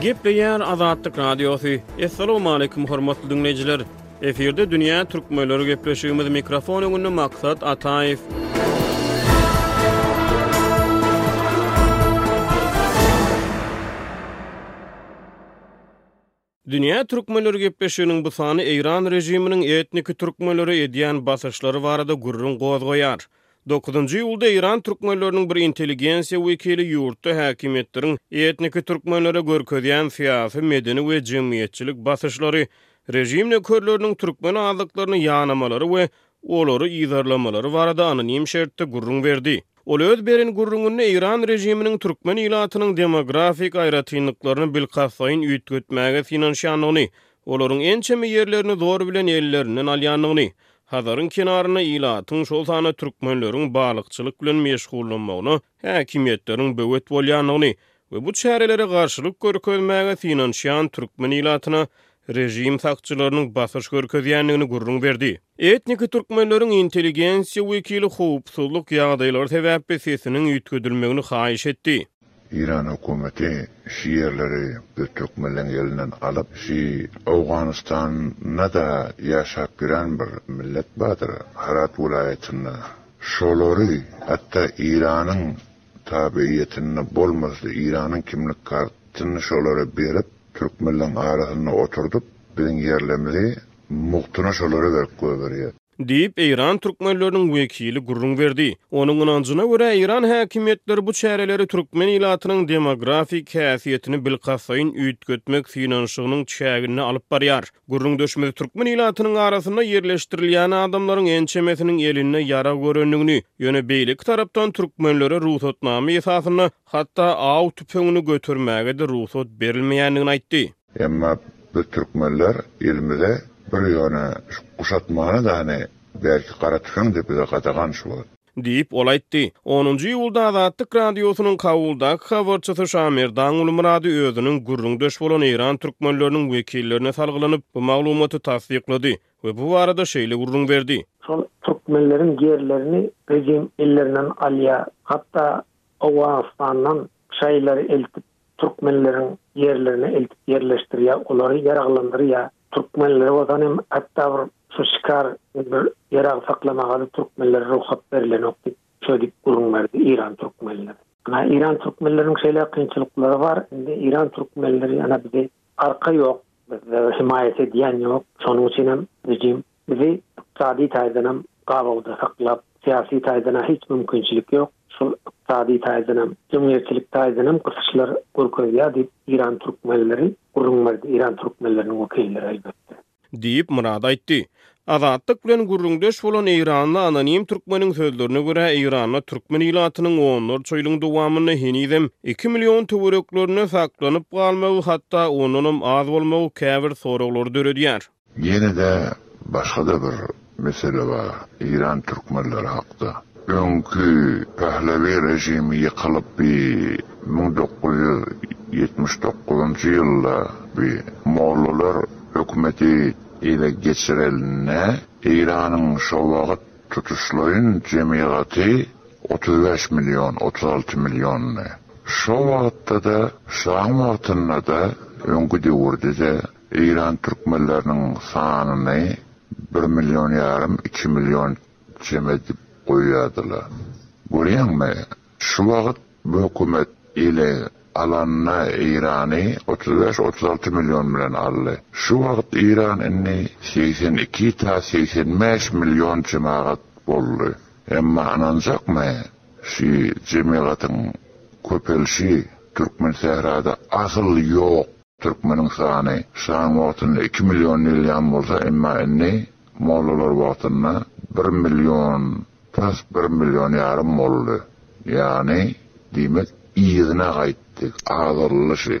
Gepleýär Azatlyk Radiosy. Assalamualaikum hormatly dinleýjiler. Efirde dünýä türkmenleri gepleşigimiz mikrofon öňünde maksat Ataýew. Dünýä türkmenleri gepleşiginiň bu sany Eýran režiminiň etniki türkmenlere edýän basyşlary barada gürrüň gozgaýar. Dokuzynjy iýulda eýran türkmenleriniň bir intelligensiýa wekili ýurtda häkimiýetleriň etniki türkmenlere görkezýän syýasy, medeni we jemgyýetçilik basyşlary, režim nökerleriniň türkmen azlyklaryny ýanamalary we olary yzarlamalary barada anonim şertde gürrüň berdi. Ol öz beren gürrüňinde Eýran režiminiň türkmen ilatynyň demografik aýratynlyklaryny bilkastlaýyn üýtgetmäge synanyşýandygyny, olaryň ençeme ýerlerini zor bilen ellerinden alýandygyny, Hazaryň kenarynda ilatyň, şol sanda türkmenleriň balykçylyk bilen meşgullanmagyna häkimiýetleriň böwet bolýandygyny we bu çärelere garşylyk görkezmäge synanyşýan türkmen ilatyna režim sakçylarynyň basyş görkezýändigini gürrüň berdi. Etniki türkmenleriň intelligensiýa wekili howpsuzlyk ýagdaýlary sebäpli sesiniň üýtgedilmegini haýyş etdi. Eýran hökümeti şu ýerleri biz türkmenleriň elinden alyp, şu Owganystanda-da ýaşap ýören bir millet bardyr, Harat welaýatynda. Şolary hatda Eýranyň Tabyýetinde bolmasdy Iranyň kimlik kartyny şolara berip Türkmenleň arasynda oturdyp biziň ýerlerimizi mugtyna şolara berip goýberýär. Diýip, eýran türkmenleriniň wekili gürrüň berdi. Onuň ynanjyna görä, eýran häkimiýetleri bu çäreleri türkmen ilatynyň demografik häsiýetini bilkastlaýyn üýtgetmek synanyşygynyň çäginde alyp barýar. Gürrüňdeşimiz türkmen ilatynyň arasynda ýerleşdirilýän adamlaryň ençemesiniň elinde ýarag görendigini, ýöne beýleki tarapdan türkmenlere rugsatnama esasynda hatda aw tüpeňini götermäge-de rugsat berilmeýändigini aýtdy. Emma biz türkmenler elimize bir ýöne şu guşatmany-da hany belki gara tüpeň depede gadagan şu wagt. Diýip, ol aýtdy. Onunjy iýulda Azatlyk Radiosynyň Kabuldaky habarçysy Şamerdan Gulmyrady özüniň gürrüňdeş bolan eýran türkmenleriniň wekillerine salgylanyp, bu maglumaty tassyklady we bu barada şeýle gürrüň berdi. Şol türkmenleriň ýerlerini rejim ellerinden alýar. Hatda Owganystandan şaýylary eltip, türkmenleriň ýerlerine eltip ýerleşdirýär, olary ýaraglandyrýar. Türkmenler bolsa nem hatda bir şu şikar bir ýer agsaklamaga da türkmenlere rugsat berilenok diýip şödip gürrüň berdi Iran türkmenleri. Ana Iran türkmenleriniň şeýle kynçylyklary bar indi Iran türkmenleri ana bizi arka ýok bizde himaýat edýän ýok şonuň üçin hem rejim Bizi ykdysady taýdanam gabawda saklap, syýasy taýdan-a hiç mümkinçilik ýok, şol ykdysady taýdanam, jemgyýetçilik taýdanam gysyşlar görkezýär diýip, Eýran türkmenleri gürrüň berdi, eýran türkmenleriniň wekilleri, elbetde. Diýip, Murad aýtdy. Azatlyk bilen gürrüňdeş bolan eýranly anonim türkmeniň sözlerine görä, Eýranda türkmen ilatynyň onlarça ýylyň dowamynda henizem iki million töwereklerinde saklanyp galmagy, hatda ondanam az bolmagy käbir soraglary döredýär. Ýene-de başga-da bir mesele bar, eýran türkmenleri hakda. Öňki Pählewi režimi ýykylyp bi müň dokuz ýüz ýetmiş dokuzynjy ýylda bi mollalar hökümeti ele geçirelinde eýranyň şo wagyt tutuşlaýyn jemygaty otuz bäş million, otuz alty milliondy. Şo wagytda-da, şaň wagtynda-da, öňki döwürde-de Eýran türkmenleriniň sanyny bir million ýarym, iki million çem edip goýýardylar. Görýäňmi, şu wagt bu hökümet ele alanda Eýrany otuz bäş, otuz alty million bilen aldy. Şu wagt Eýran indi segsen iki ta segsen bäş million jemagat boldy. Emma ynanjakmy, şu jemagatyň köpelişi Türkmensährada asyl ýok. Türkmeniň sany şaň wagtynda iki million nilýan bolsa, emma indi mollalar wagtynda bir million tas bir million ýarym boldy. Ýagny, diýmek, yzyna gaýtdy, azalyşy.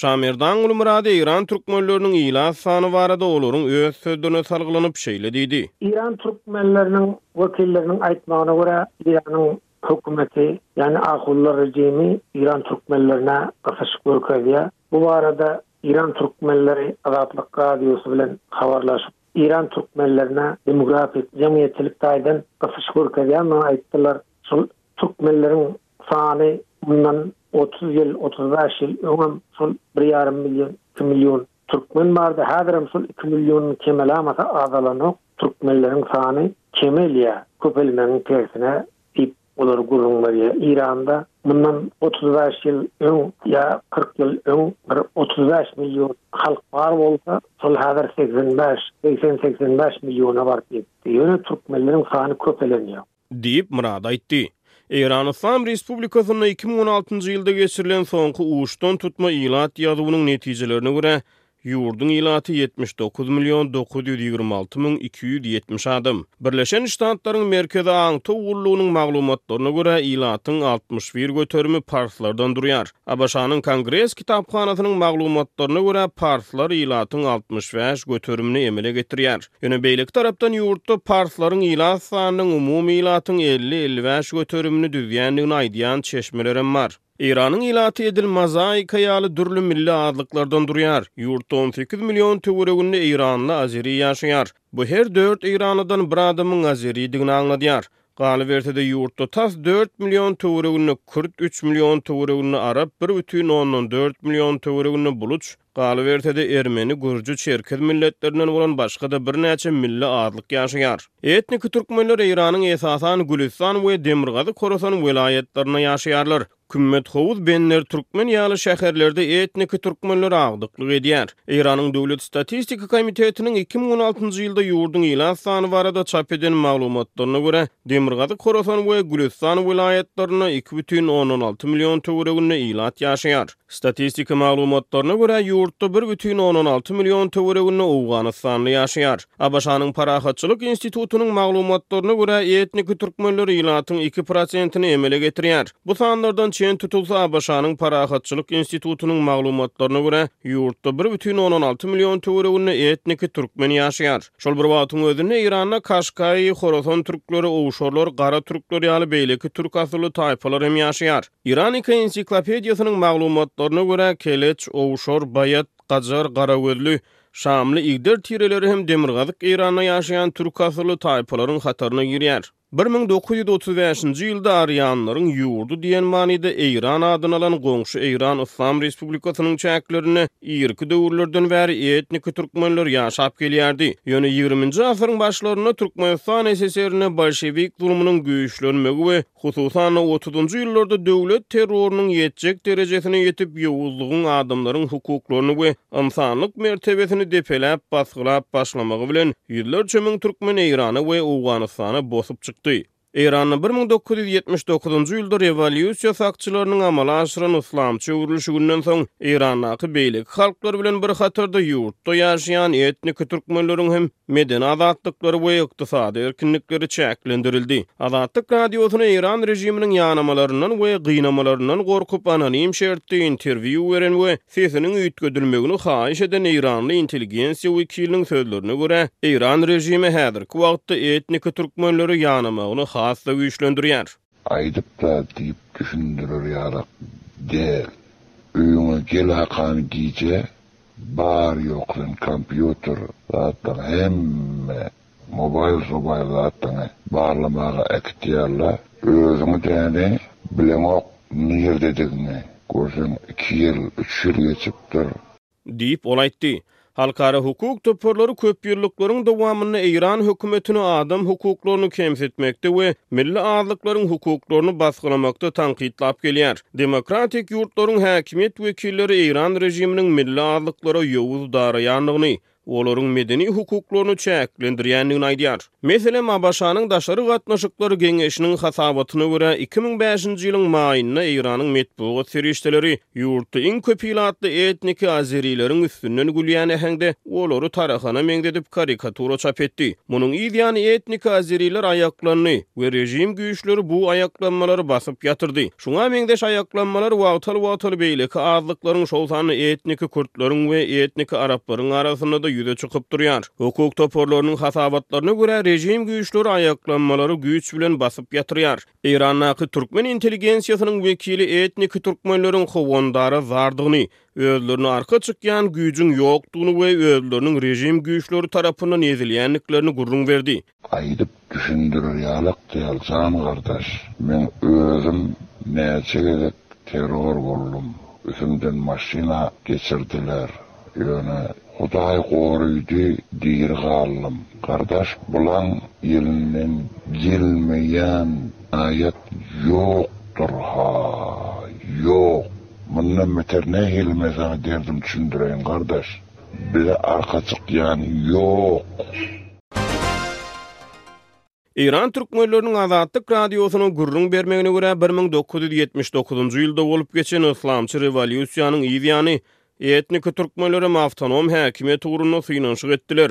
Şamerdan Gulmyrad eýran türkmenleriniň ilat sany barada olaryň öz sözlerine salgylanyp şeýle diýdi. Eýran türkmenleriniň wekilleriniň aýtmagyna görä, Eýranyň Hökümeti, ýagny ahunlar rejimi Iran türkmenlerine gysyşyk görkezýär. Bu barada Iran türkmenleri Azatlyk Radiosy bilen habarlaşyp, Iran türkmenlerine demografik, jemgyýetçilik taýdan gysyş görkezýändigini aýtdylar. Şol türkmenleriň sany mundan otuz ýyl, otuz bäş ýyl öňem şol bir ýarym million, iki million Türkmen barda häzirem şol iki millionyň kemelamasa azalanok, türkmenleriň sany kemelýä, köpelmegiň tersine diýip olar gürrüň berýä. Iranda mundan otuz bäş ýyl öň ýa kyrk ýyl öň bir otuz bäş million halk bar bolsa, şol häzir segsen bäş, segsen-segsen bäş milliona baryp ýetdi. Ýöne türkmenleriň sany köpelenýa. diýip, Murad aýtdy. Eýran Yslam Respublikasynda iki müň on altynjy ýylda geçirilen soňky uçdan tutma ilat ýazuwynyň netijelerine görä, ýurduň ilaty ýetmiş dokuz million dokuz ýüz ýigrimi alty müň iki ýüz ýetmiş adam. Birleşen Ştatlaryň Merkezi aňtaw gullugynyň maglumatlaryna görä, ilatyň altmyş bir göterimi parslardan durýar. ABŞ-nyň Kongres kitaphanasynyň maglumatlaryna görä, parslar ilatyň altmyş bäş göterimini emele getirýär. Ýöne beýleki tarapdan ýurtda parslaryň ilat sanynyň umumy ilatyň elli-elli bäş göterimini düzýändigini aýdýan çeşmelerem bar. Eýranyň ilaty edil mozaika ýaly dürli milli azlyklardan durýar. Ýurtda on sekiz million töwereginde eýranly azeri ýaşaýar. Bu her dört eýranlydan bir adamyň azeridigini aňladýar. Galyberse-de ýurtda tas dört million töwereginde kürt, üç million töwereginde arap, bir bütin ondan dört million töwereginde buluç, Galyberse-de, ermeni, gürji, çerkez milletlerinden bolan başga-da birnäçe milli azlyk ýaşaýar. Etniki türkmenler Eýranyň esasan Gülüstan we Demirgazyk Horasan welaýatlarynda ýaşaýarlar. Kümmet, Howuz, Bender, Türkmen ýaly şäherlerde etniki türkmenler agdyklyk edýär. Eýranyň Döwlet statistika komitetiniň iki müň on altynjy ýylda ýurduň ilat sany barada çap eden maglumatlaryna görä, Demirgazyk Horasan we Gülüstan welaýatlarynda iki bütin ondan alty million töwereginde ilat ýaşaýar. Statistika maglumatlaryna görä, ýurtda bir bütin ondan alty million töwereginde owganystanly ýaşaýar. ABŞ-nyň Parahatçylyk institutynyň maglumatlaryna görä, etniki türkmenler ilatyň iki prosentini emele getirýär. Bu sanlardan çen tutulsa, ABŞ-nyň Parahatçylyk institutynyň maglumatlaryna görä, ýurtda bir bütin ondan alty million töwereginde etniki türkmen ýaşaýar. Şol bir wagtyň özünde, Eýranda kaşkaýy, horasan türkleri, owşarlar, gara türkler ýaly beýleki türk asylly taýpalar hem ýaşaýar. Iranica ensiklopediýasynyň maglumatlaryna görä, keleç, owşar, baýat, gajar, garagözli, şamly, igder tireleri hem Demirgazyk Eýranda ýaşaýan türk asylly taýpalaryň hataryna girýär. Bir müň dokuz ýüz otuz bäşinji ýylda arýanlaryň ýurdy diýen manyda Eýran adyny alan goňşy Eýran Yslam Respublikasynyň çäklerinde irki döwürlerden bäri etniki türkmenler ýaşap gelýärdi. Ýöne ýigriminji asyryň başlarynda Türkmenistan SSR-ine bolşewik zulumynyň güýçlenmegi we Hususan-da, otuzynjy ýyllarda döwlet terrorynyň ýetjek derejesine ýetip, ýowuzlygyň adamlaryň hukuklaryny we ynsanlyk mertebesini depeläp, basgylap başlamagy bilen, ýüzlerçe müň türkmen Eýrana we Owganystana bosup çykdy. Eýranda bir müň dokuz ýüz ýetmiş dokuzynjy ýylda rewolýusiýa sakçylarynyň amala aşyran yslamçy öwrülişiginden soň, Eýrandaky beýleki halklar bilen bir hatarda ýurtda ýaşaýan etniki türkmenleriň hem Medeni azatlyklary we ykdysady erkinlikleri çäklendirildi. Azatlyk Radiosyna Eýran režiminiň ýanamalaryndan we gynamalaryndan gorkup anonim şertde interwýu beren we sesiniň üýtgedilmegini haýyş eden eýranly intelligensiýa wekiliniň sözlerine görä, Eýran režimi häzirki wagtda etniki türkmenleri ýanamagyny has-da güýçlendirýär. Aýdyp-da diýip düşündirer ýalak däl. Öýüňe gel-akan gije bary-ýogy sen kompýuter zatlaryňy hemme mobaýl-sobaýl zatlaryňy barlamaga äkitýärler. Özüňi däne bileňok nirdedigini. Görseň iki ýyl, üç ýyl geçipdir. Diýip, ol aýtdy. Halkara hukuk toparlary köpýyllyklaryň dowamynda Eýran hökümetini adam hukuklaryny kemsitmekde we milli azlyklaryň hukuklaryny basgylamakda tankytlap gelýär. Demokratik ýurtlaryň häkimiýet wekilleri Eýran režiminiň milli azlyklara ýowuz daraýandygyny, olaryň medeni hukuklaryny çäklendirýändigini aýdýar. Meselem, ABŞ-nyň Daşary gatnaşyklar geňeşiniň hasabatyna görä, iki müň bäşinji ýylyň maýynda Eýranyň metbugat serişdeleri ýurtda iň köp ilatly etniki azerileriň üstünden gülýän äheňde olary tarahana meňzedip karikatura çap etdi. Munuň yzýany etniki azeriler aýaklandy we režim güýçleri bu aýaklanmalary basyp ýatyrdy. Şuňa meňzeş aýaklanmalar wagtal-wagtal beýleki azlyklaryň, şol sanda etniki kürtleriň we etniki araplaryň arasynda-da ýüze çykyp durýar. Hukuk toparlarynyň hasabatlaryna görä, režim güýçleri aýaklanmalary güýç bilen basyp ýatyrýar. Eýrandaky türkmen intelligensiýasynyň wekili etniki türkmenleriň howandara zardygyny, özlerine arka çykýan güýjüň ýokdugyny we özleriniň režim güýçleri tarapyndan ezilýändiklerini gürrüň berdi. Aýdyp düşündirer ýalak däl jan gardaş. Men özüm näçe gezek terror boldum. Üsümden maşyna geçirdiler. Ýöne Hudaý goruýdy diri galdym. Gardaş bulaň elinden gelmeýän aýat ýokdur ha ýok. Mundan beter nähili men saňa derdimi düşündireýin gardaş. Bize arka çykýan ýok. Eýran türkmenleriniň Azatlyk Radiosyna gürrüň bermegine görä, bir müň dokuz ýüz ýetmiş dokuzynjy ýylda bolup geçen yslamçy rewolýusiýanyň yzýany etniki türkmenler hem awtonom häkimiýet ugrunda synanyşyk etdiler.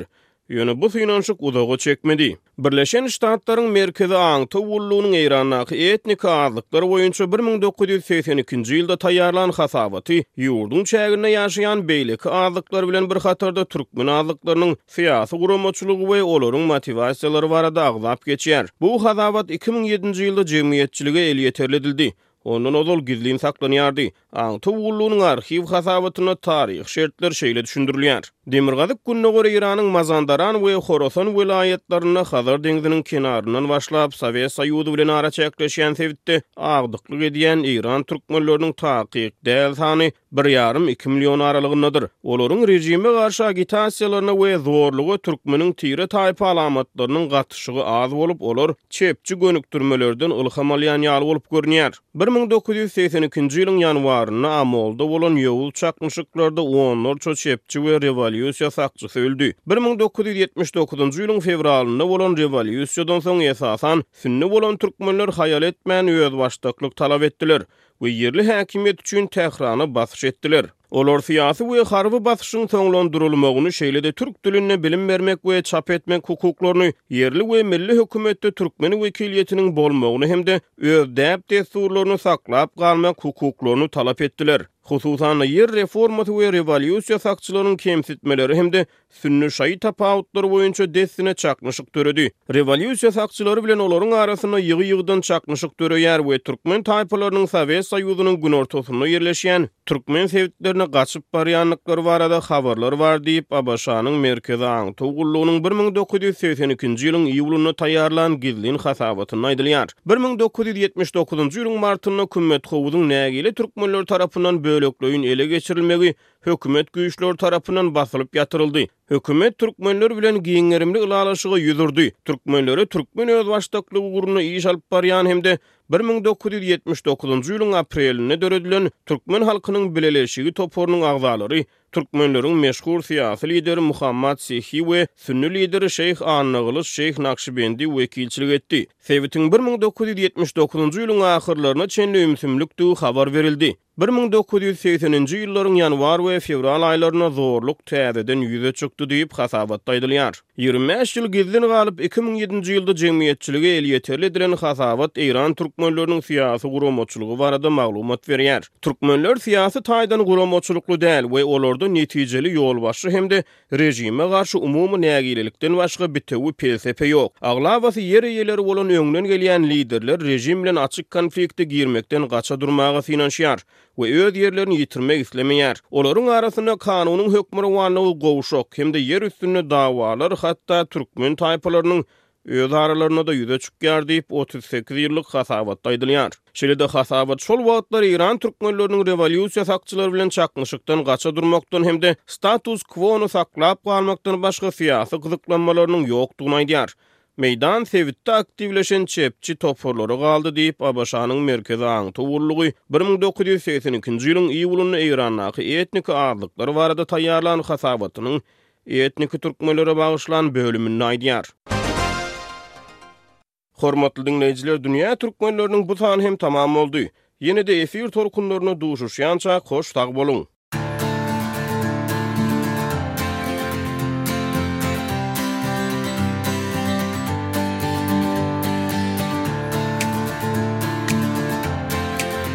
Ýöne bu synanyşyk uzaga çekmedi. Birleşen Ştatlaryň Merkezi aňtaw gullugynyň Eýrandaky etniki azlyklar boýunça bir müň dokuz ýüz segsen ikinji ýylda taýýarlan hasabaty ýurduň çäginde ýaşaýan beýleki azlyklar bilen bir hatarda türkmen azlyklarynyň syýasy guramaçylygy we olaryň motiwasiýalary barada agzap geçýär. Bu hasabat iki müň ýedinji ýylda jemgyýetçilige elýeterli edildi. Ondan ozal gizlin saklanýardy. Aňtaw gullugynyň arhiw hasabatynda taryhy şertler şeýle düşündirilýär, Demirgazyk Gündogar Eýranyň Mazandaran we Horasan welaýatlarynda Hazar deňziniň kenaryndan başlap Sowet Soýuzy bilen araçäkleşýän sebitde agdyklyk edýän eýran türkmenleriniň takyk däl sany bir ýarym, iki million aralygyndadyr. Olaryň režime garşy agitasiýalaryna we zorluga türkmeniň tire-taýpa alamatlarynyň gatyşygy az bolup, olar çepçi gönükdirmelerden ylham alýan ýaly bolup görünýär. Bir müň dokuz ýüz segsen ikinji ýylyň ýanwarynda Amolda bolan ýowuz çaknyşyklarda onlarça çepçi we rewolýusiýa sakçysy öldi. Bir müň dokuz ýüz ýetmiş dokuzynjy ýylyň fewralynda bolan rewolýusiýadan soň esasan sünni bolan türkmenler haýal etmän özbaşdaklyk talap etdiler. we ýerli häkimiýet üçin Tährana basyş etdiler. Olar syýasy we harby basyşyň soňlandyrylmagyny, şeýle-de türk dilinde bilim bermek we çap etmek hukuklaryny, ýerli we milli hökümetde türkmen wekiliýetiniň bolmagyny hem-de öz däp-dessurlaryny saklap galmak hukuklaryny talap etdiler. Hususan-da, ýer reformasy we rewolýusiýa sakçylarynyň kemsitmeleri hem-de Sünni-şaýy tapawutlary boýunça dessine çaknyşyk döredi. Rewolýusiýa sakçylary bilen olaryň arasynda ýygy-ýygydan çaknyşyk döreýär we türkmen taýpalarynyň Sowet Soýuzynyň günortasynda ýerleşýän türkmen sebitlerine gaçyp barýandyklary barada habarlar bar diýip, ABŞ-nyň Merkezi aňtaw gullugynyň bir müň dokuz ýüz segsen ikinji ýylyň iýulynda taýýarlan gizlin hasabatynda aýdylýar. Bir müň dokuz ýüz ýetmiş dokuzynjy ýylyň martynda Kümmet Howuzyň nägile türkmenler tarapyndan bölekleýin ele geçirilmegi hökümet güýçleri tarapyndan basylyp ýatyryldy. Hökümet türkmenler bilen giň gerimli ylalaşyga ýüz urdy. Türkmenlere türkmen özbaşdaklygy ugrunda iş alyp barýan hem-de bir müň dokuz ýüz ýetmiş dokuzynjy ýylyň aprelinde döredilen Türkmen halkynyň bileleşigi toparynyň agzalary, türkmenleriň meşhur syýasy lideri Muhammad Sehi we sünni lideri şeýh Annagylyç şeýh Nakşibendi wekilçilik etdi. Sebitiň bir müň dokuz ýüz ýetmiş dokuzynjy ýylyň ahyrlaryna çenli ümsümlikdigi habar berildi. Bir müň dokuz ýüz segseninji ýyllaryň ýanwar we fewral aýlarynda zorluk täzeden ýüze çykdy diýip, hasabatda aýdylýar. Ýigrimi bäş ýyl gizlin galyp, iki müň ýedinji ýylda jemgyýetçilige elýeterli edilen hasabat eýran türkmenleriniň syýasy guramaçylygy barada maglumat berýär. Türkmenler syýasy taýdan guramaçylykly däl we olarda netijeli ýolbaşçy hem-de Režime garşy umumy nägilelikden başga bitewi pelsepe ýok. Aglabasy ýer eýeleri bolan öňden gelýän liderler režim bilen açyk konflikte girmekden gaça durmaga synanyşýar we öz ýerlerini ýitirmek islemeýär. Olaryň arasynda kanunyň hökmürowanlygy gowşak hem-de ýer üstünde dawalar hatda türkmen taýpalarynyň öz aralarynda-da ýüze çykýar diýip, otuz sekiz ýyllyk hasabatda aýdylýar. Şeýle-de, hasabat şol wagtlar eýran türkmenleriniň rewolýusiýa sakçylary bilen çaknyşykdan gaça durmakdan hem-de status-kwony saklap galmakdan başga syýasy gyzyklanmalarynyň ýokdugyny aýdýar. Meýdan sebitde aktiwleşen çepçi toparlara galdy diýip, ABŞ-nyň Merkezi aňtaw gullugy bir müň dokuz ýüz segsen ikinji ýylyň iýulynda Eýrandaky etniki azlyklar barada taýýarlan hasabatynyň Etniki türkmenlere bagyşlan bölüminde aýdýar. Hormatly diňleýjiler, dünýä türkmenleriniň bu sany hem tamam boldy. Ýene-de efir tolkunlarynda duşuşýança hoş sag boluň!